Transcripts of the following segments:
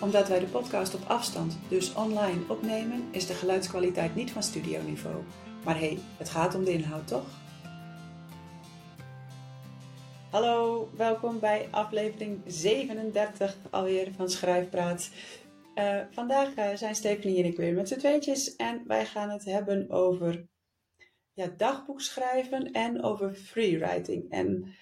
Omdat wij de podcast op afstand, dus online, opnemen, is de geluidskwaliteit niet van studioniveau. Maar hé, hey, het gaat om de inhoud, toch? Hallo, welkom bij aflevering 37 alweer van Schrijfpraat. Uh, vandaag uh, zijn Stephanie en ik weer met z'n tweetjes en wij gaan het hebben over ja, en over freewriting. En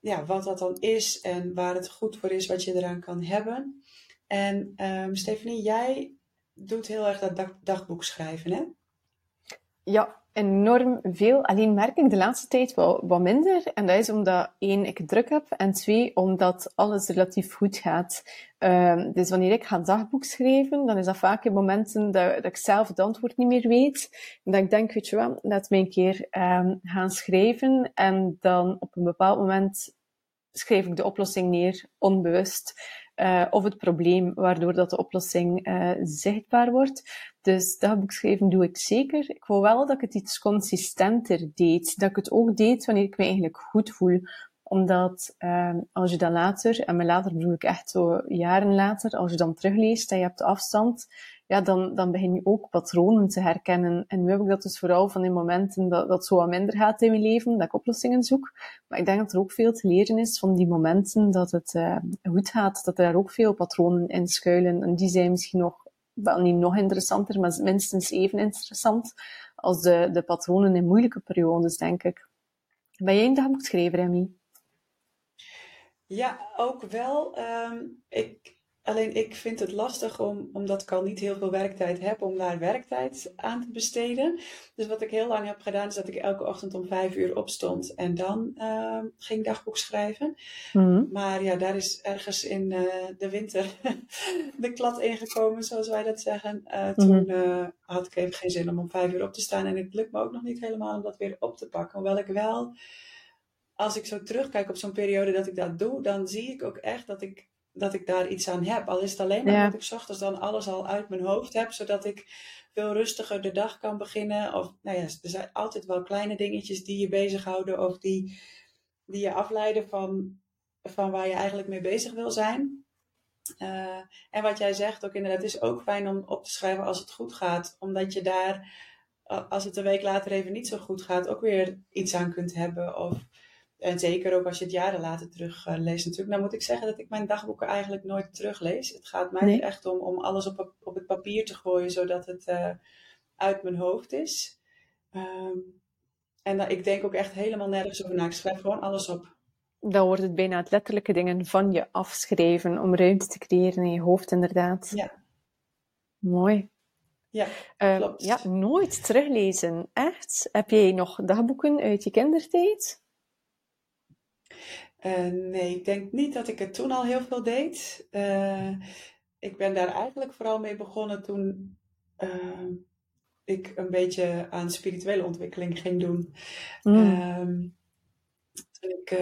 ja, wat dat dan is en waar het goed voor is, wat je eraan kan hebben. En um, Stephanie, jij doet heel erg dat dagboek schrijven, hè? Ja, enorm veel. Alleen merk ik de laatste tijd wel wat minder. En dat is omdat, één, ik druk heb. En twee, omdat alles relatief goed gaat. Um, dus wanneer ik ga dagboek schrijven, dan is dat vaak in momenten dat, ik zelf het antwoord niet meer weet. Dat ik denk, weet je wel, laat me een keer um, gaan schrijven. En dan op een bepaald moment schrijf ik de oplossing neer, onbewust. Uh, of het probleem, waardoor dat de oplossing uh, zichtbaar wordt. Dus dagboek schrijven doe ik zeker. Ik wil wel dat ik het iets consistenter deed. Dat ik het ook deed wanneer ik me eigenlijk goed voel. Omdat uh, als je dan later, en met later bedoel ik echt zo jaren later, als je dan terugleest en je hebt afstand, ja, dan, dan begin je ook patronen te herkennen. En nu heb ik dat dus vooral van in momenten dat, dat zo wat minder gaat in mijn leven, dat ik oplossingen zoek. Maar ik denk dat er ook veel te leren is van die momenten dat het uh, goed gaat, dat er daar ook veel patronen in schuilen. En die zijn misschien nog, wel niet nog interessanter, maar minstens even interessant als de, de patronen in moeilijke periodes, denk ik. Ben jij een dagboekschrijver, Emmy? Ja, ook wel. Um, ik, Alleen ik vind het lastig om, omdat ik al niet heel veel werktijd heb, om daar werktijd aan te besteden. Dus wat ik heel lang heb gedaan, is dat ik elke ochtend om vijf uur opstond en dan uh, ging dagboek schrijven. Mm. Maar ja, daar is ergens in uh, de winter de klad ingekomen, zoals wij dat zeggen. Uh, toen mm. had ik even geen zin om om vijf uur op te staan en het lukt me ook nog niet helemaal om dat weer op te pakken. Hoewel ik wel, als ik zo terugkijk op zo'n periode dat ik dat doe, dan zie ik ook echt dat ik dat ik daar iets aan heb. Al is het alleen maar ja. dat ik ochtends dan alles al uit mijn hoofd heb, zodat ik veel rustiger de dag kan beginnen. Of nou ja, er zijn altijd wel kleine dingetjes die je bezighouden of die, die je afleiden van, van waar je eigenlijk mee bezig wil zijn. Uh, en wat jij zegt ook inderdaad, is ook fijn om op te schrijven als het goed gaat, omdat je daar, als het een week later even niet zo goed gaat, ook weer iets aan kunt hebben. Of en zeker ook als je het jaren later terugleest uh, natuurlijk. Nou moet ik zeggen dat ik mijn dagboeken eigenlijk nooit teruglees. Het gaat mij nee. echt om, om alles op, op het papier te gooien, zodat het uh, uit mijn hoofd is. Um, en uh, ik denk ook echt helemaal nergens over na. Ik schrijf gewoon alles op. Dan wordt het bijna het letterlijke dingen van je afschrijven om ruimte te creëren in je hoofd, inderdaad. Ja. Mooi. Ja, klopt. ja, nooit teruglezen. Echt? Heb jij nog dagboeken uit je kindertijd? Uh, nee, ik denk niet dat ik het toen al heel veel deed. Uh, ik ben daar eigenlijk vooral mee begonnen toen uh, ik een beetje aan spirituele ontwikkeling ging doen. Mm. toen ik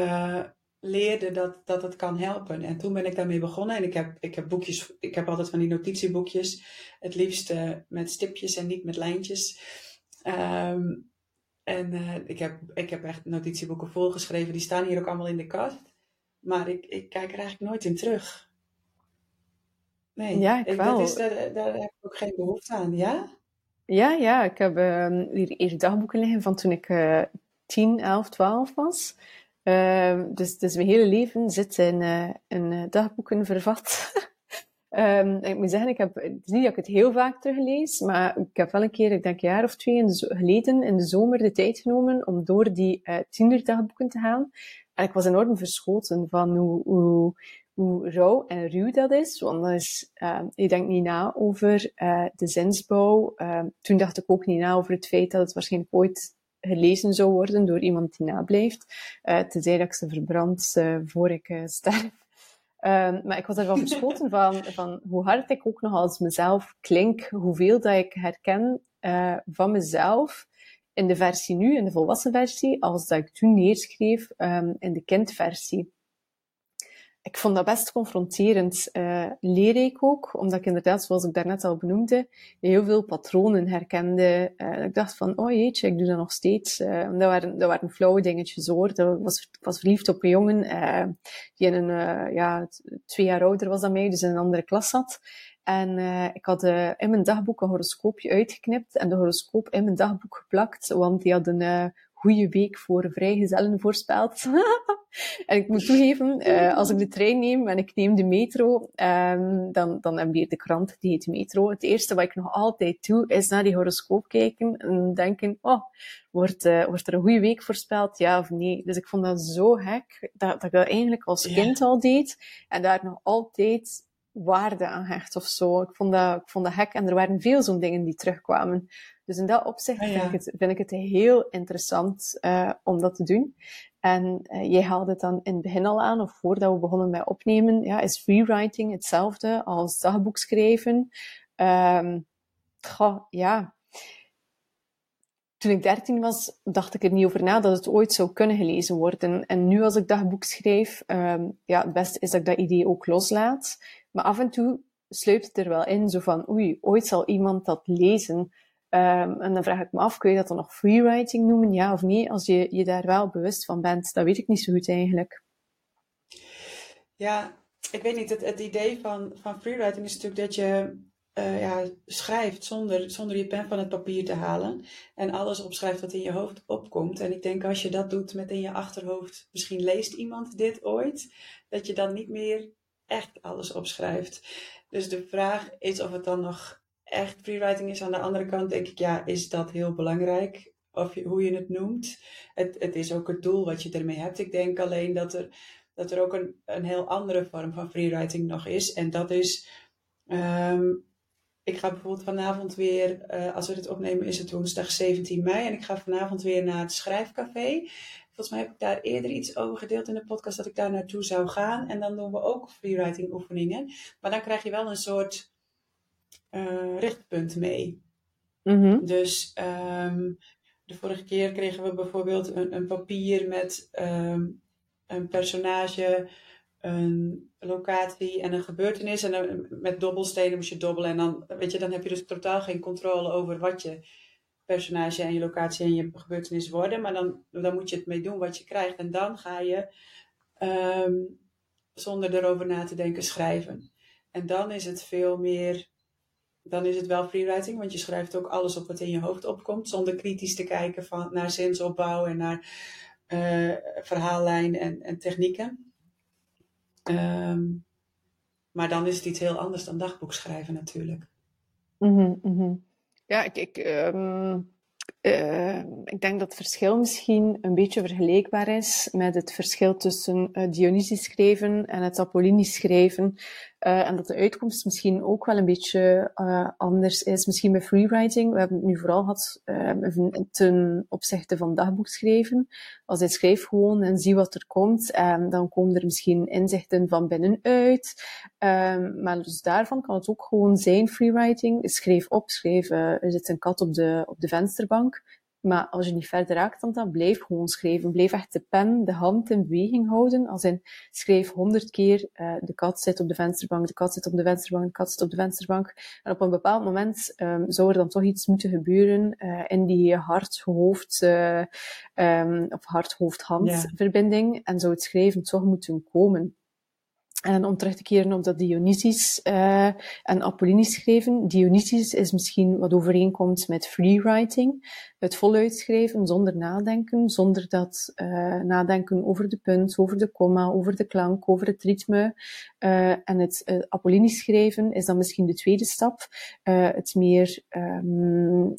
leerde dat, dat het kan helpen. En toen ben ik daarmee begonnen. En ik heb, ik heb boekjes, ik heb altijd van die notitieboekjes. Het liefst met stipjes en niet met lijntjes. Um, en uh, ik, heb, ik heb echt notitieboeken volgeschreven. Die staan hier ook allemaal in de kast. Maar ik, ik kijk er eigenlijk nooit in terug. Nee, ja, ik, ik wel. Dat is, daar, daar heb ik ook geen behoefte aan. Ja? Ja, ja. Ik heb uh, hier, hier dagboeken liggen van toen ik uh, 10, 11, 12 was. Uh, dus, dus mijn hele leven zit in, uh, in dagboeken vervat. Um, ik moet zeggen, ik heb, het is niet dat ik het heel vaak teruglees, maar ik heb wel een keer, ik denk een jaar of twee in de, geleden, in de zomer de tijd genomen om door die uh, tienderdagboeken te gaan. En ik was enorm verschoten van hoe, hoe, hoe rauw en ruw dat is. Want dat is, uh, je denkt niet na over uh, de zinsbouw. Uh, toen dacht ik ook niet na over het feit dat het waarschijnlijk ooit gelezen zou worden door iemand die nablijft. Uh, tenzij dat ik ze verbrand voor ik sterf. Um, maar ik was ervan verschoten van, van hoe hard ik ook nog als mezelf klink, hoeveel dat ik herken uh, van mezelf in de versie nu, in de volwassen versie, als dat ik toen neerschreef um, in de kindversie ik vond dat best confronterend. Uh, ik ook, omdat ik inderdaad, zoals ik daarnet al benoemde, heel veel patronen herkende. Uh, ik dacht van, oh jeetje, ik doe dat nog steeds. Uh, dat, waren, dat waren flauwe dingetjes hoor. Dat was, ik was verliefd op een jongen die in een, ja, twee jaar ouder was dan mij, dus in een andere klas zat. En ik had in mijn dagboek een horoscoopje uitgeknipt en de horoscoop in mijn dagboek geplakt, want die had een goede week voor vrijgezellen voorspeld. en ik moet toegeven, uh, als ik de trein neem en ik neem de metro, um, dan, dan heb je de krant die heet Metro. Het eerste wat ik nog altijd doe, is naar die horoscoop kijken en denken, oh, wordt, uh, wordt er een goede week voorspeld, ja of nee? Dus ik vond dat zo gek, dat, dat ik dat eigenlijk als kind al deed, en daar nog altijd waarde aan hecht of zo. Ik vond dat, ik vond dat gek en er waren veel zo'n dingen die terugkwamen. Dus in dat opzicht ah, vind, ik het, vind ik het heel interessant uh, om dat te doen. En uh, jij haalde het dan in het begin al aan, of voordat we begonnen met opnemen, ja, is freewriting hetzelfde als dagboek schrijven? Um, goh, ja. Toen ik dertien was, dacht ik er niet over na dat het ooit zou kunnen gelezen worden. En nu als ik dagboek schrijf, um, ja, het beste is dat ik dat idee ook loslaat. Maar af en toe sluipt het er wel in, zo van, oei, ooit zal iemand dat lezen. Um, en dan vraag ik me af, kun je dat dan nog freewriting noemen, ja of nee, als je je daar wel bewust van bent? Dat weet ik niet zo goed eigenlijk. Ja, ik weet niet, het, het idee van, van freewriting is natuurlijk dat je uh, ja, schrijft zonder, zonder je pen van het papier te halen en alles opschrijft wat in je hoofd opkomt. En ik denk als je dat doet met in je achterhoofd, misschien leest iemand dit ooit, dat je dan niet meer echt alles opschrijft. Dus de vraag is of het dan nog echt freewriting is. Aan de andere kant denk ik, ja, is dat heel belangrijk? Of hoe je het noemt. Het, het is ook het doel wat je ermee hebt. Ik denk alleen dat er, dat er ook een, een heel andere vorm van freewriting nog is. En dat is, um, ik ga bijvoorbeeld vanavond weer, uh, als we dit opnemen is het woensdag 17 mei. En ik ga vanavond weer naar het schrijfcafé. Volgens mij heb ik daar eerder iets over gedeeld in de podcast dat ik daar naartoe zou gaan. En dan doen we ook freewriting oefeningen. Maar dan krijg je wel een soort uh, richtpunt mee. Mm-hmm. Dus um, de vorige keer kregen we bijvoorbeeld een, een papier met um, een personage, een locatie en een gebeurtenis. En dan, met dobbelstenen moest je dobbelen. En dan, weet je, dan heb je dus totaal geen controle over wat je personage en je locatie en je gebeurtenis worden. Maar dan, dan moet je het mee doen wat je krijgt. En dan ga je um, zonder erover na te denken schrijven. En dan is het veel meer dan is het wel freewriting, want je schrijft ook alles op wat in je hoofd opkomt, zonder kritisch te kijken van, naar zinsopbouw en naar uh, verhaallijn en, en technieken. Um, maar dan is het iets heel anders dan dagboek schrijven natuurlijk. Mm -hmm, Ja, ik, ik, um, uh, ik denk dat het verschil misschien een beetje vergelijkbaar is met het verschil tussen uh, Dionysisch schrijven en het Apollinisch schrijven. Uh, en dat de uitkomst misschien ook wel een beetje uh, anders is. Misschien bij freewriting. We hebben het nu vooral gehad uh, ten opzichte van dagboek schrijven. Als je schrijft gewoon en zie wat er komt, um, dan komen er misschien inzichten van binnenuit. Um, maar dus daarvan kan het ook gewoon zijn freewriting. Schrijf op, schrijf, er zit een kat op de, op de vensterbank. Maar als je niet verder raakt dan dat, blijf gewoon schrijven. Blijf echt de pen, de hand in beweging houden. Als in, schrijf honderd keer, uh, de kat zit op de vensterbank, de kat zit op de vensterbank, de kat zit op de vensterbank. En op een bepaald moment um, zou er dan toch iets moeten gebeuren uh, in die hart-hoofd, uh, um, of hart-hoofd-hand verbinding. En zou het schrijven toch moeten komen. En om terug te keren op dat Dionysisch uh, en Apollinisch schrijven. Dionysisch is misschien wat overeenkomt met freewriting. Het voluit schrijven zonder nadenken, zonder dat uh, nadenken over de punt, over de komma, over de klank, over het ritme. Uh, en het Apollinisch schrijven is dan misschien de tweede stap. het meer um,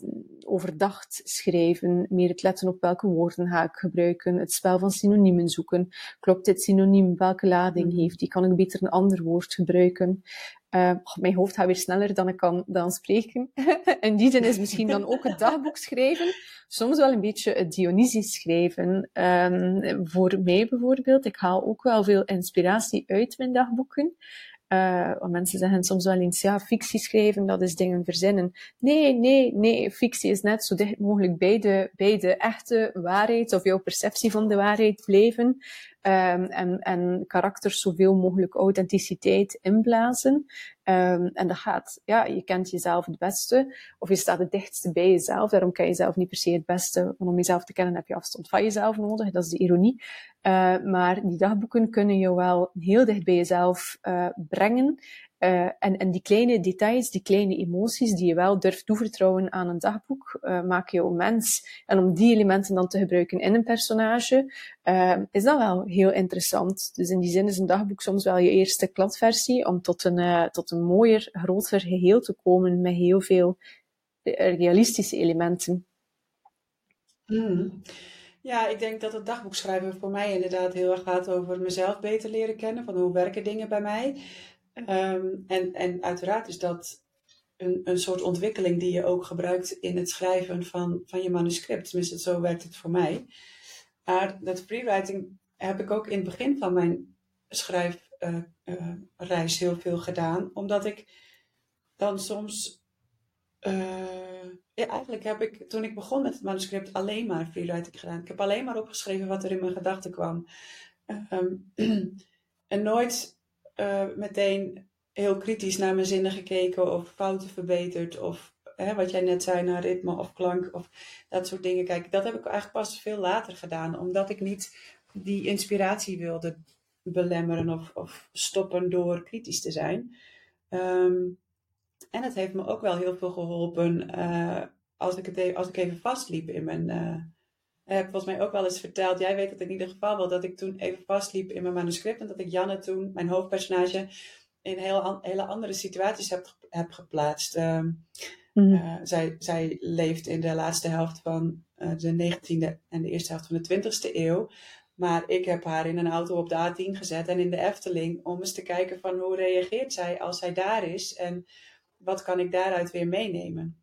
overdacht schrijven, meer het letten op welke woorden ga ik gebruiken, het spel van synoniemen zoeken. Klopt dit synoniem? Welke lading mhm. heeft die? Kan ik beter een ander woord gebruiken. Uh, mijn hoofd gaat weer sneller dan ik kan dan spreken. en die zin is misschien dan ook het dagboek schrijven. Soms wel een beetje het Dionysisch schrijven. Um, voor mij bijvoorbeeld, ik haal ook wel veel inspiratie uit mijn dagboeken. Want mensen zeggen soms wel eens, ja, fictie schrijven, dat is dingen verzinnen. Nee, nee, nee, fictie is net zo dicht mogelijk bij de, bij de echte waarheid of jouw perceptie van de waarheid blijven. Um, en, en karakters zoveel mogelijk authenticiteit inblazen. Um, en dat gaat, ja, je kent jezelf het beste, of je staat het dichtste bij jezelf. Daarom ken je jezelf niet per se het beste, want om jezelf te kennen heb je afstand van jezelf nodig. Dat is de ironie. Uh, maar die dagboeken kunnen je wel heel dicht bij jezelf uh, brengen. Uh, en, en die kleine details, die kleine emoties die je wel durft toevertrouwen aan een dagboek, uh, maken jou mens. En om die elementen dan te gebruiken in een personage, uh, is dat wel heel interessant. Dus in die zin is een dagboek soms wel je eerste kladversie om tot een, tot een mooier, groter geheel te komen met heel veel realistische elementen. Mm. Ja, ik denk dat het dagboekschrijven voor mij inderdaad heel erg gaat over mezelf beter leren kennen. Van hoe werken dingen bij mij. Um, en, en uiteraard is dat een, een soort ontwikkeling die je ook gebruikt in het schrijven van, van je manuscript. Tenminste, zo werkt het voor mij. Maar dat freewriting heb ik ook in het begin van mijn schrijfreis uh, uh, heel veel gedaan. Omdat ik dan soms. Uh, ja, eigenlijk heb ik toen ik begon met het manuscript alleen maar freewriting gedaan. Ik heb alleen maar opgeschreven wat er in mijn gedachten kwam. Um, en nooit uh, meteen heel kritisch naar mijn zinnen gekeken of fouten verbeterd of hè, wat jij net zei naar ritme of klank of dat soort dingen. Kijk, dat heb ik eigenlijk pas veel later gedaan, omdat ik niet die inspiratie wilde belemmeren of, of stoppen door kritisch te zijn. Um, en het heeft me ook wel heel veel geholpen uh, als, ik het even, als ik even vastliep in mijn, uh, heb volgens mij ook wel eens verteld. Jij weet het in ieder geval wel. Dat ik toen even vastliep in mijn manuscript. En dat ik Janne toen, mijn hoofdpersonage, in heel, hele andere situaties heb, heb geplaatst. Uh, mm uh, zij, zij leeft in de laatste helft van uh, de 19e en de eerste helft van de 20e eeuw. Maar ik heb haar in een auto op de A10 gezet en in de Efteling. Om eens te kijken van hoe reageert zij als zij daar is. En wat kan ik daaruit weer meenemen.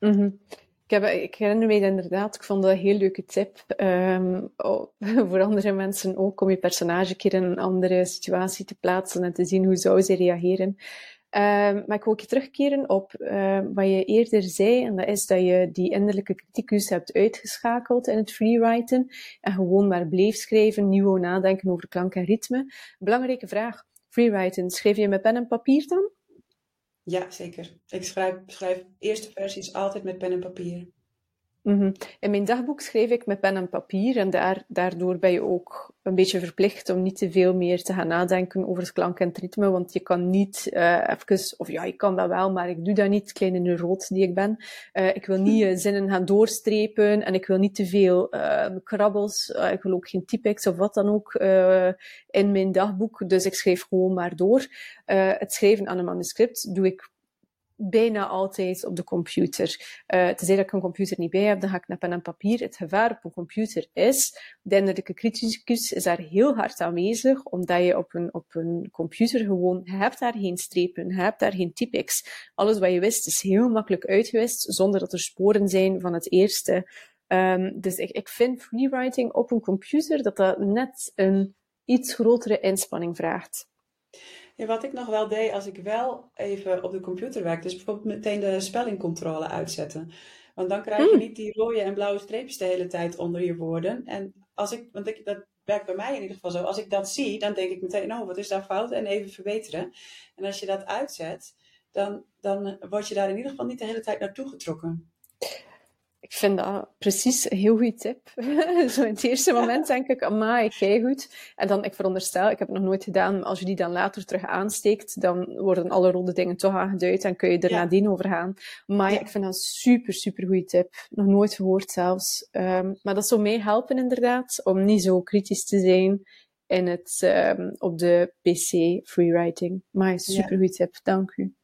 Mm -hmm. Ik, heb, ik herinner me inderdaad, ik vond dat een heel leuke tip. Um, voor andere mensen ook, om je personage een keer in een andere situatie te plaatsen en te zien hoe zou ze reageren. Um, maar ik wil ook terugkeren op uh, wat je eerder zei, en dat is dat je die innerlijke criticus hebt uitgeschakeld in het freewriten en gewoon maar bleef schrijven, nieuw nadenken over klank en ritme. Belangrijke vraag, freewriten, schrijf je met pen en papier dan? Ja, zeker. Ik schrijf, schrijf eerste versies altijd met pen en papier. Mm-hmm. In mijn dagboek schrijf ik met pen en papier en daar, daardoor ben je ook een beetje verplicht om niet te veel meer te gaan nadenken over het klank en het ritme, want je kan niet uh, even, of ja, je kan dat wel, maar ik doe dat niet, kleine neuroot die ik ben. Uh, ik wil niet uh, zinnen gaan doorstrepen en ik wil niet te veel krabbels, ik wil ook geen typex of wat dan ook in mijn dagboek, dus ik schrijf gewoon maar door. het schrijven aan een manuscript doe ik bijna altijd op de computer. Uh, tenzij dat ik een computer niet bij heb, dan ga ik naar pen en papier. Het gevaar op een computer is, de innerlijke criticus is daar heel hard aanwezig, omdat je op een, op een computer gewoon, hebt daar geen strepen, hebt daar geen typex. Alles wat je wist is heel makkelijk uitgewist, zonder dat er sporen zijn van het eerste. Um, dus ik, ik vind freewriting op een computer dat dat net een iets grotere inspanning vraagt. Ja, wat ik nog wel deed als ik wel even op de computer werkte, is bijvoorbeeld meteen de spellingcontrole uitzetten. Want dan krijg je hmm. niet die rode en blauwe streepjes de hele tijd onder je woorden. En als ik, want ik, dat werkt bij mij in ieder geval zo. Als ik dat zie, dan denk ik meteen, oh, wat is daar fout? En even verbeteren. En als je dat uitzet, dan, dan word je daar in ieder geval niet de hele tijd naartoe getrokken. Ik vind dat precies een heel goede tip. Zo in het eerste moment denk ik, amai, kei goed. En dan, ik veronderstel, ik heb het nog nooit gedaan, als je die dan later terug aansteekt, dan worden alle rode dingen toch aangeduid en kun je er ja. nadien over gaan. Maar ja. ik vind dat een super, super goede tip. Nog nooit gehoord zelfs. Um, maar dat zou mij helpen inderdaad, om niet zo kritisch te zijn in het, um, op de PC freewriting. Maar super goede tip, dank u.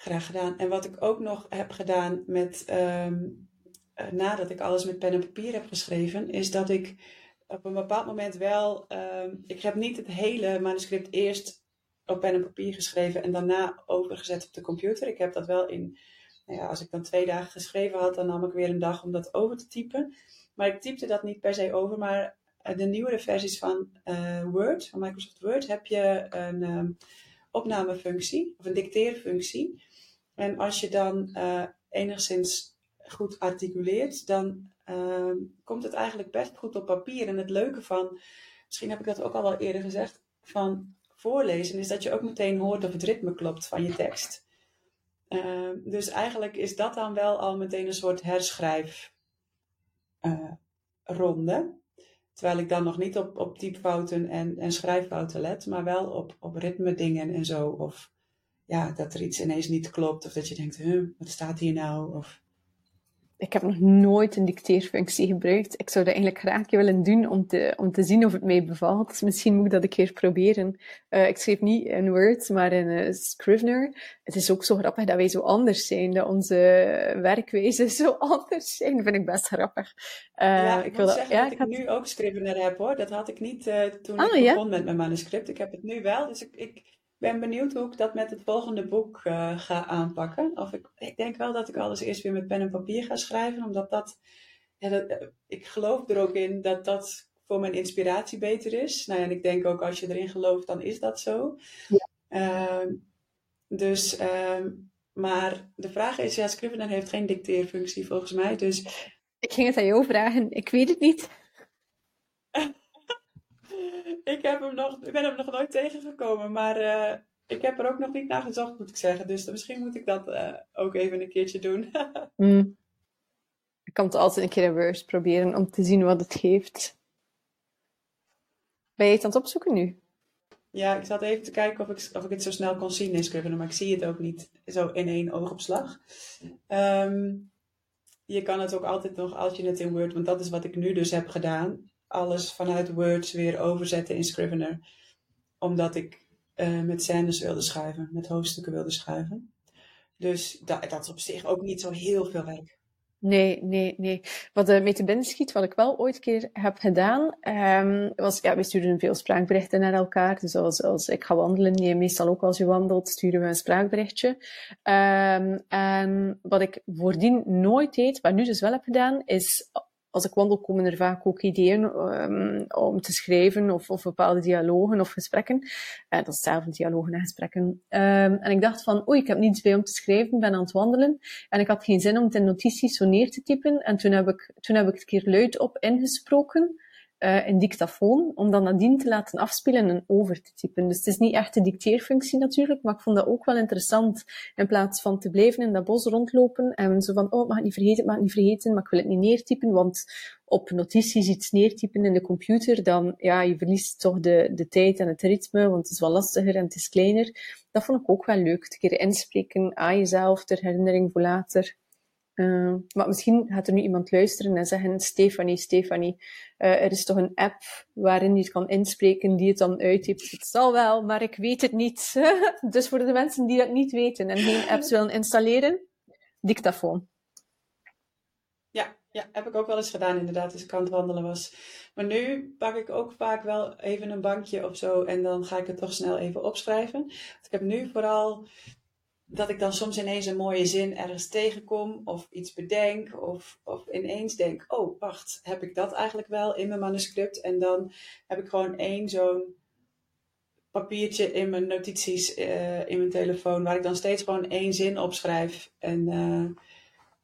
Graag gedaan. En wat ik ook nog heb gedaan met, um, nadat ik alles met pen en papier heb geschreven, is dat ik op een bepaald moment wel. Ehm, ik heb niet het hele manuscript eerst op pen en papier geschreven en daarna overgezet op de computer. Ik heb dat wel in. Nou ja, als ik dan twee dagen geschreven had, dan nam ik weer een dag om dat over te typen. Maar ik typte dat niet per se over. Maar eh, de nieuwere versies van uh, Word, van Microsoft Word, heb je een um, opnamefunctie of een dicteerfunctie. En als je dan uh, enigszins goed articuleert, dan uh, komt het eigenlijk best goed op papier. En het leuke van, misschien heb ik dat ook al wel eerder gezegd, van voorlezen is dat je ook meteen hoort of het ritme klopt van je tekst. Uh, dus eigenlijk is dat dan wel al meteen een soort herschrijf uh, ronde. Terwijl ik dan nog niet op, op typfouten en, en schrijffouten let, maar wel op, op ritme dingen en zo. Of ja, dat er iets ineens niet klopt. Of dat je denkt, huh, wat staat hier nou? Of ik heb nog nooit een dicteerfunctie gebruikt. Ik zou dat eigenlijk graag willen doen om te, om te zien of het mij bevalt. Dus misschien moet ik dat een keer proberen. Uh, ik schreef niet in Word, maar in uh, Scrivener. Het is ook zo grappig dat wij zo anders zijn. Dat onze werkwijze zo anders zijn. Dat vind ik best grappig. Uh, ja, ik, ik wil dat, zeggen ja, dat ik, had... nu ook Scrivener heb hoor. Dat had ik niet toen ah, ik ja? begon met mijn manuscript. Ik heb het nu wel. Dus ik, ik ben benieuwd hoe ik dat met het volgende boek uh, ga aanpakken. Of ik, ik denk wel dat ik alles eerst weer met pen en papier ga schrijven, omdat dat, ja, dat uh, ik geloof er ook in dat dat voor mijn inspiratie beter is. Nou ja, en ik denk ook als je erin gelooft, dan is dat zo. Ja. Uh, dus, uh, maar de vraag is, ja, Scrivener heeft geen dicteerfunctie volgens mij, dus... Ik ging het aan jou vragen, ik weet het niet. ik, heb hem nog, ik ben hem nog nooit tegengekomen, maar uh, ik heb er ook nog niet naar gezocht, moet ik zeggen. Dus misschien moet ik dat uh, ook even een keertje doen. mm. Ik kan het altijd een keer in Word proberen om te zien wat het geeft. Ben je het aan het opzoeken nu? Ja, ik zat even te kijken of ik, of ik het zo snel kon zien in Scrivener, maar ik zie het ook niet zo in één oogopslag. Um, je kan het ook altijd nog, als je het in Word, want dat is wat ik nu dus heb gedaan alles vanuit Words weer overzetten in Scrivener. Omdat ik uh, met scènes wilde schrijven, met hoofdstukken wilde schrijven. Dus dat, dat is op zich ook niet zo heel veel werk. Nee, nee, nee. Wat uh, met de binnen schiet, wat ik wel ooit een keer heb gedaan, um, was, ja, we sturen veel spraakberichten naar elkaar. Dus als, ik ga wandelen, nee, meestal ook als je wandelt, sturen we een spraakberichtje. Um, en wat ik voordien nooit deed, maar nu dus wel heb gedaan, is als ik wandel, komen er vaak ook ideeën um, om te schrijven of, of bepaalde dialogen of gesprekken. Uh, dat is hetzelfde, dialogen en gesprekken. Um, en ik dacht van, oei, ik heb niets bij om te schrijven, ben aan het wandelen. En ik had geen zin om het in notities zo neer te typen. En toen heb ik, toen heb ik het keer luid op ingesproken uh, een dictafoon, om dan nadien te laten afspelen en over te typen. Dus het is niet echt de dicteerfunctie natuurlijk, maar ik vond dat ook wel interessant. In plaats van te blijven in dat bos rondlopen en zo van, oh, ik mag het niet vergeten, mag het niet vergeten, maar ik wil het niet neertypen, want op notities iets neertypen in de computer, dan, ja, je verliest toch de, de tijd en het ritme, want het is wel lastiger en het is kleiner. Dat vond ik ook wel leuk, te keer inspreken aan jezelf, ter herinnering voor later. Uh, maar misschien gaat er nu iemand luisteren en zeggen, Stefanie, Stefanie, uh, er is toch een app waarin je het kan inspreken die het dan uittypt. Het zal wel, maar ik weet het niet. dus voor de mensen die dat niet weten en geen apps willen installeren, dictafoon. Ja, ja, heb ik ook wel eens gedaan inderdaad, als ik aan het wandelen was. Maar nu pak ik ook vaak wel even een bankje of zo en dan ga ik het toch snel even opschrijven. ik heb nu vooral dat ik dan soms ineens een mooie zin ergens tegenkom of iets bedenk of, of ineens denk, oh wacht, heb ik dat eigenlijk wel in mijn manuscript? En dan heb ik gewoon één zo'n papiertje in mijn notities uh, in mijn telefoon waar ik dan steeds gewoon één zin opschrijf. En uh,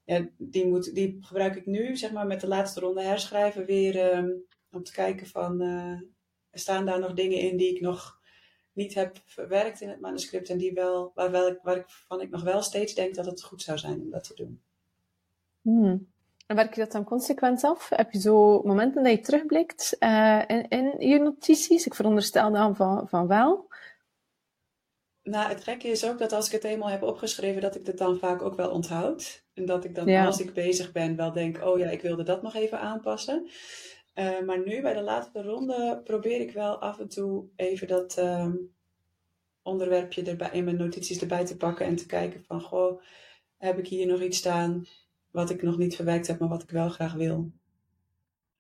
ja, die, moet, die gebruik ik nu, zeg maar, met de laatste ronde herschrijven weer um, om te kijken van, uh, staan daar nog dingen in die ik nog niet heb verwerkt in het manuscript en die wel, waar wel ik, waarvan ik nog wel steeds denk dat het goed zou zijn om dat te doen. Hmm. En werk je dat dan consequent af? Heb je zo momenten dat je terugblikt uh, in, in, je notities? Ik veronderstel dan van, van wel. Nou, het gekke is ook dat als ik het eenmaal heb opgeschreven, dat ik het dan vaak ook wel onthoud. En dat ik dan, als ik bezig ben, wel denk, oh ja, ik wilde dat nog even aanpassen. Uh, maar nu bij de laatste ronde probeer ik wel af en toe even dat uh, onderwerpje erbij, in mijn notities erbij te pakken en te kijken van, goh, heb ik hier nog iets staan wat ik nog niet verwerkt heb, maar wat ik wel graag wil.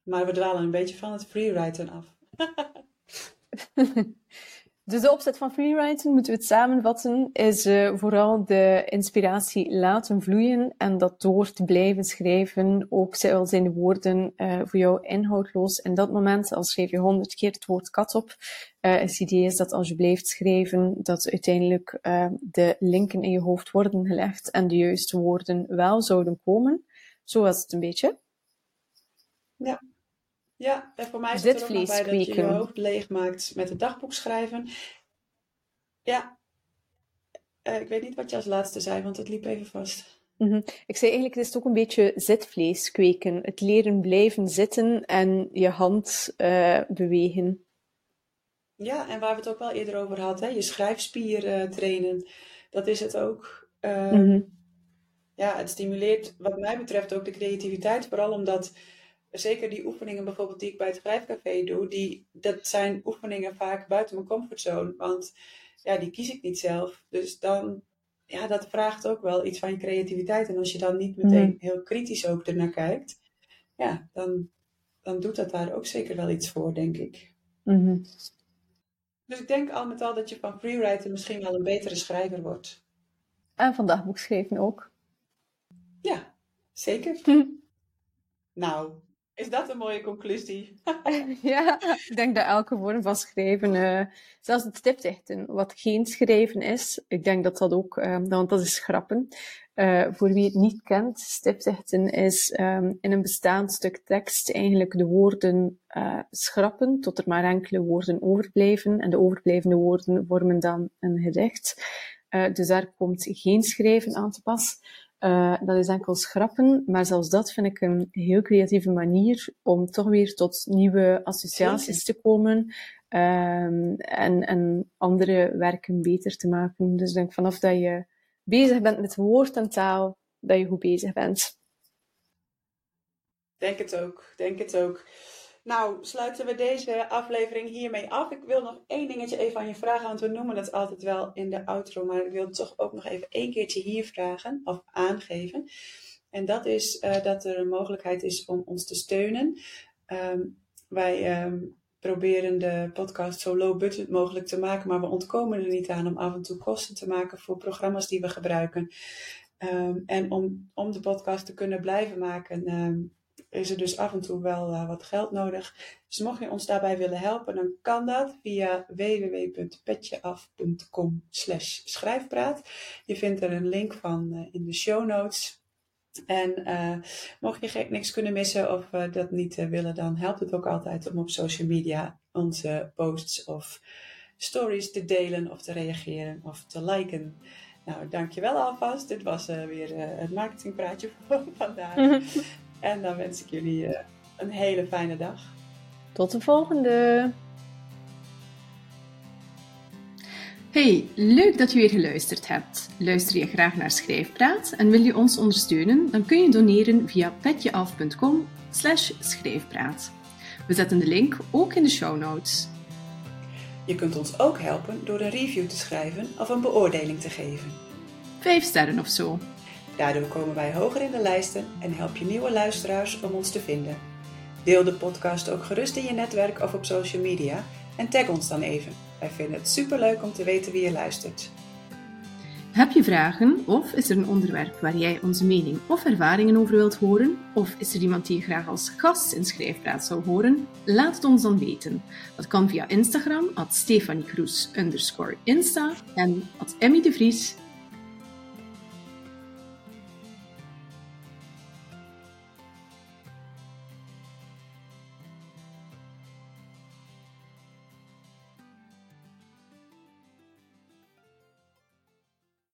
Maar we dwalen een beetje van het freewriten af. Dus de opzet van freewriting, moeten we het samenvatten, is uh, vooral de inspiratie laten vloeien en dat door te blijven schrijven, ook al zijn de woorden uh, voor jou inhoudloos. In dat moment, als schrijf je honderd keer het woord kat op, uh, het idee is dat als je blijft schrijven, dat uiteindelijk de linken in je hoofd worden gelegd en de juiste woorden wel zouden komen. Zo was het een beetje. Ja, ja, en voor mij is het er ook nog bij dat je je hoofd leeg maakt met het dagboek schrijven. Ja, uh, ik weet niet wat je als laatste zei, want het liep even vast. Mm -hmm. Ik zei eigenlijk, het is ook een beetje zitvlees kweken. Het leren blijven zitten en je hand uh, bewegen. Ja, en waar we het ook wel eerder over hadden, je schrijfspier uh, trainen. Dat is het ook. Mm -hmm. Ja, het stimuleert wat mij betreft ook de creativiteit. Vooral omdat zeker die oefeningen bijvoorbeeld die ik bij het schrijfcafé doe, die, dat zijn oefeningen vaak buiten mijn comfortzone. Want ja, die kies ik niet zelf. Dus dan, ja, dat vraagt ook wel iets van je creativiteit. En als je dan niet meteen mm. heel kritisch ook ernaar kijkt, ja, dan, dan doet dat daar ook zeker wel iets voor, denk ik. Mm-hmm. Dus ik denk al met al dat je van freewriter misschien wel een betere schrijver wordt. En van dagboekschrijven ook. Ja, zeker. nou, is dat een mooie conclusie? ja, ik denk dat elke vorm van schrijven, uh, zelfs het stipdichten, wat geen schrijven is, ik denk dat dat ook, um, want dat is grappen. Uh, voor wie het niet kent, stipdichten is um, in een bestaand stuk tekst eigenlijk de woorden uh, schrappen tot er maar enkele woorden overblijven en de overblijvende woorden vormen dan een gedicht. dus daar komt geen schrijven aan te pas. Uh, dat is enkel schrappen, maar zelfs dat vind ik een heel creatieve manier om toch weer tot nieuwe associaties te komen um, en, en andere werken beter te maken. Dus ik denk vanaf dat je bezig bent met woord en taal, dat je goed bezig bent. Denk het ook, denk het ook. Nou, sluiten we deze aflevering hiermee af. Ik wil nog één dingetje even aan je vragen, want we noemen het altijd wel in de outro, maar ik wil toch ook nog even één keertje hier vragen of aangeven. En dat is uh, dat er een mogelijkheid is om ons te steunen. Um, wij um, proberen de podcast zo low budget mogelijk te maken, maar we ontkomen er niet aan om af en toe kosten te maken voor programma's die we gebruiken. Um, en om, om de podcast te kunnen blijven maken, is er dus af en toe wel uh, wat geld nodig. Dus mocht je ons daarbij willen helpen, dan kan dat via www.petjeaf.com schrijfpraat. Je vindt er een link van uh, in de show notes. En uh, mocht je niks kunnen missen of dat niet willen, dan helpt het ook altijd om op social media onze posts of stories te delen of te reageren of te liken. Nou, dankjewel alvast. Dit was weer het marketingpraatje van vandaag. En dan wens ik jullie uh, een hele fijne dag. Tot de volgende. Hey, leuk dat je weer geluisterd hebt. Luister je graag naar Schrijfpraat en wil je ons ondersteunen? Dan kun je doneren via petjeaf.com schrijfpraat. We zetten de link ook in de show notes. Je kunt ons ook helpen door een review te schrijven of een beoordeling te geven. Vijf sterren of zo. Daardoor komen wij hoger in de lijsten en help je nieuwe luisteraars om ons te vinden. Deel de podcast ook gerust in je netwerk of op social media en tag ons dan even. Wij vinden het superleuk om te weten wie je luistert. Heb je vragen of is er een onderwerp waar jij onze mening of ervaringen over wilt horen? Of is er iemand die je graag als gast in Schrijfpraat zou horen? Laat het ons dan weten. Dat kan via Instagram, at Stefanie Kroes Insta en at Emmy de Vries